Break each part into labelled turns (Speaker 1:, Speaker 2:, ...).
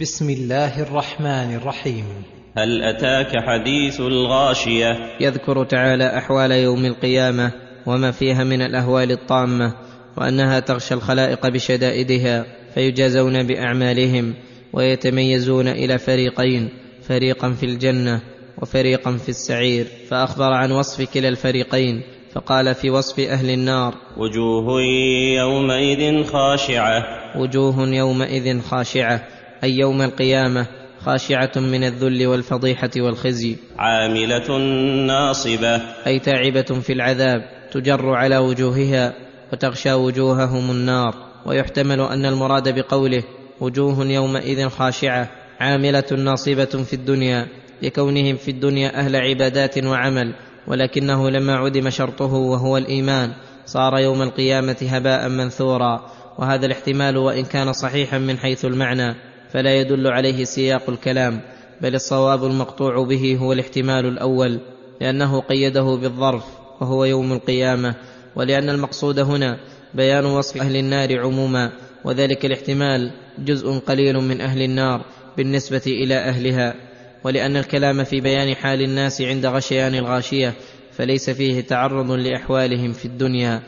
Speaker 1: بسم الله الرحمن الرحيم.
Speaker 2: هل أتاك حديث الغاشية؟
Speaker 3: يذكر تعالى أحوال يوم القيامة وما فيها من الأهوال الطامة وأنها تغشى الخلائق بشدائدها فيجازون بأعمالهم ويتميزون إلى فريقين فريقا في الجنة وفريقا في السعير. فأخبر عن وصف كلا الفريقين فقال في وصف أهل النار
Speaker 2: وجوه يومئذ خاشعة.
Speaker 3: وجوه يومئذ خاشعة. أي يوم القيامة خاشعة من الذل والفضيحة والخزي.
Speaker 2: عاملة ناصبة.
Speaker 3: أي تعبة في العذاب تجر على وجوهها وتغشى وجوههم النار. ويحتمل أن المراد بقوله وجوه يومئذ خاشعة عاملة ناصبة في الدنيا لكونهم في الدنيا أهل عبادات وعمل ولكنه لما عدم شرطه وهو الإيمان صار يوم القيامة هباء منثورا. وهذا الاحتمال وإن كان صحيحا من حيث المعنى. فلا يدل عليه سياق الكلام بل الصواب المقطوع به هو الاحتمال الأول لأنه قيده بالظرف وهو يوم القيامة ولأن المقصود هنا بيان وصف أهل النار عموما وذلك الاحتمال جزء قليل من أهل النار بالنسبة إلى أهلها ولأن الكلام في بيان حال الناس عند غشيان الغاشية فليس فيه تعرض لأحوالهم في الدنيا.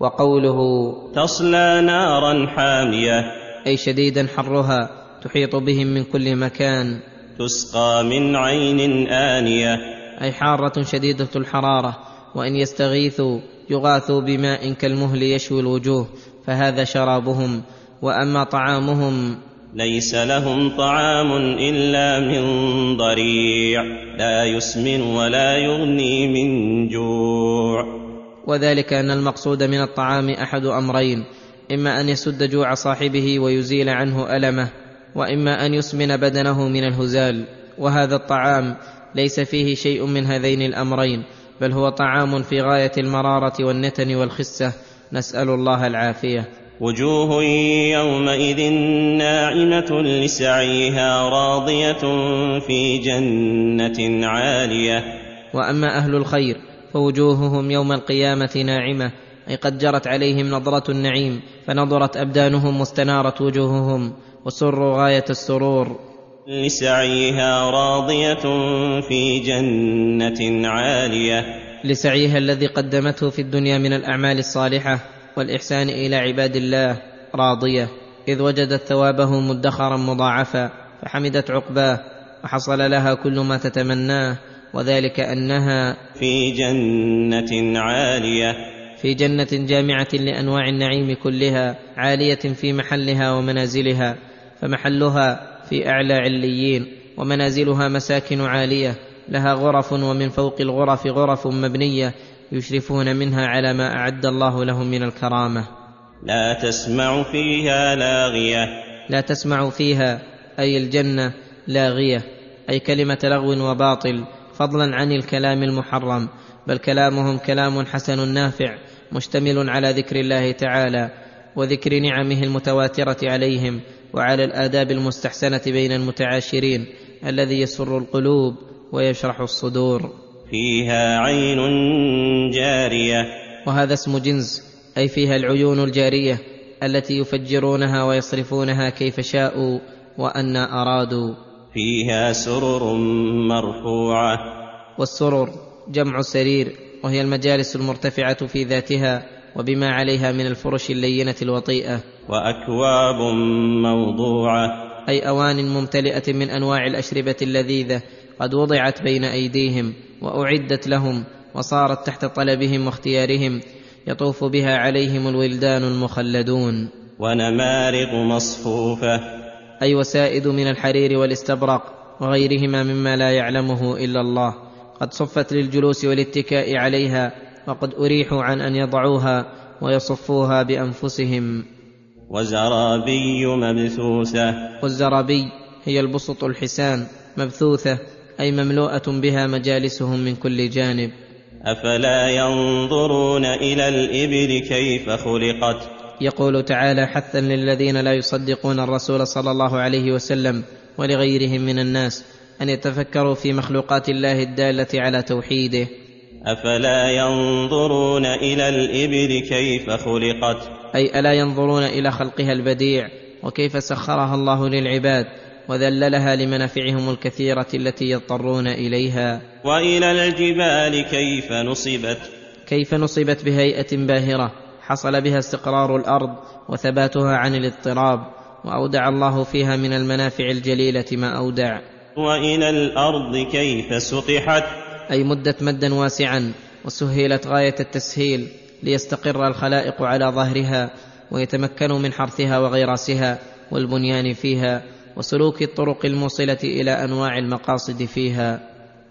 Speaker 3: وقوله
Speaker 2: تصلى نارا حامية.
Speaker 3: أي شديدا حرها تحيط بهم من كل مكان.
Speaker 2: تسقى من عين آنية.
Speaker 3: أي حارة شديدة الحرارة. وإن يستغيثوا يغاثوا بماء كالمهل يشوي الوجوه فهذا شرابهم. وأما طعامهم
Speaker 2: ليس لهم طعام إلا من ضريع. لا يسمن ولا يغني من جوع.
Speaker 3: وذلك أن المقصود من الطعام أحد أمرين إما أن يسد جوع صاحبه ويزيل عنه ألمه. وإما أن يسمن بدنه من الهزال وهذا الطعام ليس فيه شيء من هذين الأمرين بل هو طعام في غاية المرارة والنتن والخسة. نسأل الله العافية.
Speaker 2: وجوه يومئذ ناعمة لسعيها راضية في جنة عالية.
Speaker 3: وأما أهل الخير فوجوههم يوم القيامة ناعمة أي قد جرت عليهم نظرة النعيم فنضرت أبدانهم واستنارت وجوههم وسروا غاية السرور.
Speaker 2: لسعيها راضية في جنة عالية.
Speaker 3: لسعيها الذي قدمته في الدنيا من الأعمال الصالحة والإحسان إلى عباد الله راضية إذ وجدت ثوابه مدخرا مضاعفا فحمدت عقباه وحصل لها كل ما تتمناه وذلك أنها
Speaker 2: في جنة عالية.
Speaker 3: في جنة جامعة لأنواع النعيم كلها عالية في محلها ومنازلها فمحلها في أعلى عليين ومنازلها مساكن عالية لها غرف ومن فوق الغرف غرف مبنية يشرفون منها على ما أعد الله لهم من الكرامة.
Speaker 2: لا تسمع فيها لاغية.
Speaker 3: لا تسمع فيها أي الجنة لاغية أي كلمة لغو وباطل فضلا عن الكلام المحرم بل كلامهم كلام حسن نافع مشتمل على ذكر الله تعالى وذكر نعمه المتواترة عليهم وعلى الآداب المستحسنة بين المتعاشرين الذي يسر القلوب ويشرح الصدور.
Speaker 2: فيها عين جارية.
Speaker 3: وهذا اسم جنس أي فيها العيون الجارية التي يفجرونها ويصرفونها كيف شاءوا وان أرادوا.
Speaker 2: فيها سرر مرفوعة.
Speaker 3: والسرر جمع سرير وهي المجالس المرتفعة في ذاتها وبما عليها من الفرش اللينة الوطيئة.
Speaker 2: وأكواب موضوعة.
Speaker 3: أي أوان ممتلئة من أنواع الأشربة اللذيذة قد وضعت بين أيديهم وأعدت لهم وصارت تحت طلبهم واختيارهم يطوف بها عليهم الولدان المخلدون.
Speaker 2: ونمارق مصفوفة.
Speaker 3: أي وسائد من الحرير والاستبرق وغيرهما مما لا يعلمه إلا الله. قد صفت للجلوس والاتكاء عليها وقد اريحوا عن أن يضعوها ويصفوها بأنفسهم.
Speaker 2: وزرابي مبثوثة.
Speaker 3: والزرابي هي البسط الحسان مبثوثة أي مملوءة بها مجالسهم من كل جانب.
Speaker 2: أفلا ينظرون إلى الإبل كيف خلقت؟
Speaker 3: يقول تعالى حثا للذين لا يصدقون الرسول صلى الله عليه وسلم ولغيرهم من الناس. أن يتفكروا في مخلوقات الله الدالة على توحيده.
Speaker 2: أفلا ينظرون إلى الإبل كيف خلقت؟
Speaker 3: أي ألا ينظرون إلى خلقها البديع؟ وكيف سخرها الله للعباد؟ وذللها لمنافعهم الكثيرة التي يضطرون إليها.
Speaker 2: وإلى الجبال كيف نصبت؟
Speaker 3: كيف نصبت بهيئة باهرة؟ حصل بها استقرار الأرض وثباتها عن الاضطراب وأودع الله فيها من المنافع الجليلة ما أودع.
Speaker 2: وإلى الأرض كيف سطحت.
Speaker 3: أي مدت مدا واسعا وسهلت غاية التسهيل ليستقر الخلائق على ظهرها ويتمكنوا من حرثها وغراسها والبنيان فيها وسلوك الطرق الموصلة إلى أنواع المقاصد فيها.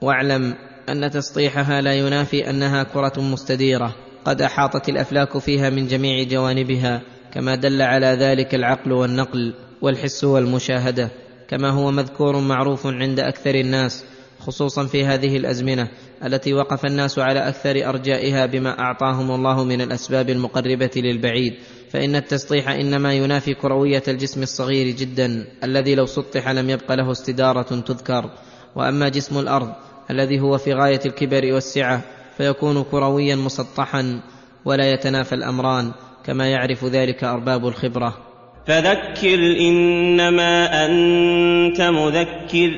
Speaker 3: واعلم أن تسطيحها لا ينافي أنها كرة مستديرة. قد أحاطت الأفلاك فيها من جميع جوانبها كما دل على ذلك العقل والنقل والحس والمشاهدة. كما هو مذكور معروف عند أكثر الناس خصوصا في هذه الأزمنة التي وقف الناس على أكثر أرجائها بما أعطاهم الله من الأسباب المقربة للبعيد. فإن التسطيح إنما ينافي كروية الجسم الصغير جدا الذي لو سطح لم يبق له استدارة تذكر. وأما جسم الأرض الذي هو في غاية الكبر والسعة فيكون كرويا مسطحا ولا يتنافى الأمران كما يعرف ذلك أرباب الخبرة.
Speaker 2: فذكر إنما أنت مذكر.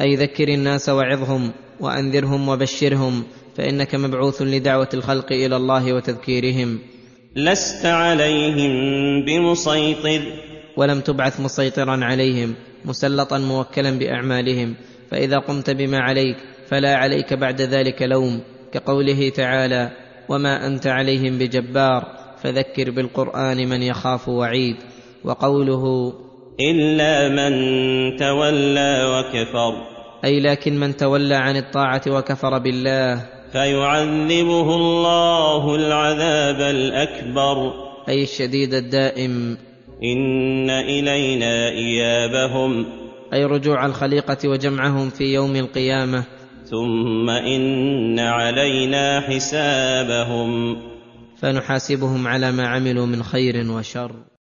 Speaker 3: أي ذكر الناس وعظهم وأنذرهم وبشرهم فإنك مبعوث لدعوة الخلق إلى الله وتذكيرهم.
Speaker 2: لست عليهم بمسيطر.
Speaker 3: ولم تبعث مسيطرا عليهم مسلطا موكلا بأعمالهم. فإذا قمت بما عليك فلا عليك بعد ذلك لوم كقوله تعالى وما أنت عليهم بجبار فذكر بالقرآن من يخاف وعيد. وقوله
Speaker 2: إلا من تولى وكفر.
Speaker 3: أي لكن من تولى عن الطاعة وكفر بالله.
Speaker 2: فيعذبه الله العذاب الأكبر.
Speaker 3: أي الشديد الدائم.
Speaker 2: إن إلينا إيابهم.
Speaker 3: أي رجوع الخليقة وجمعهم في يوم القيامة.
Speaker 2: ثم إن علينا حسابهم.
Speaker 3: فنحاسبهم على ما عملوا من خير وشر.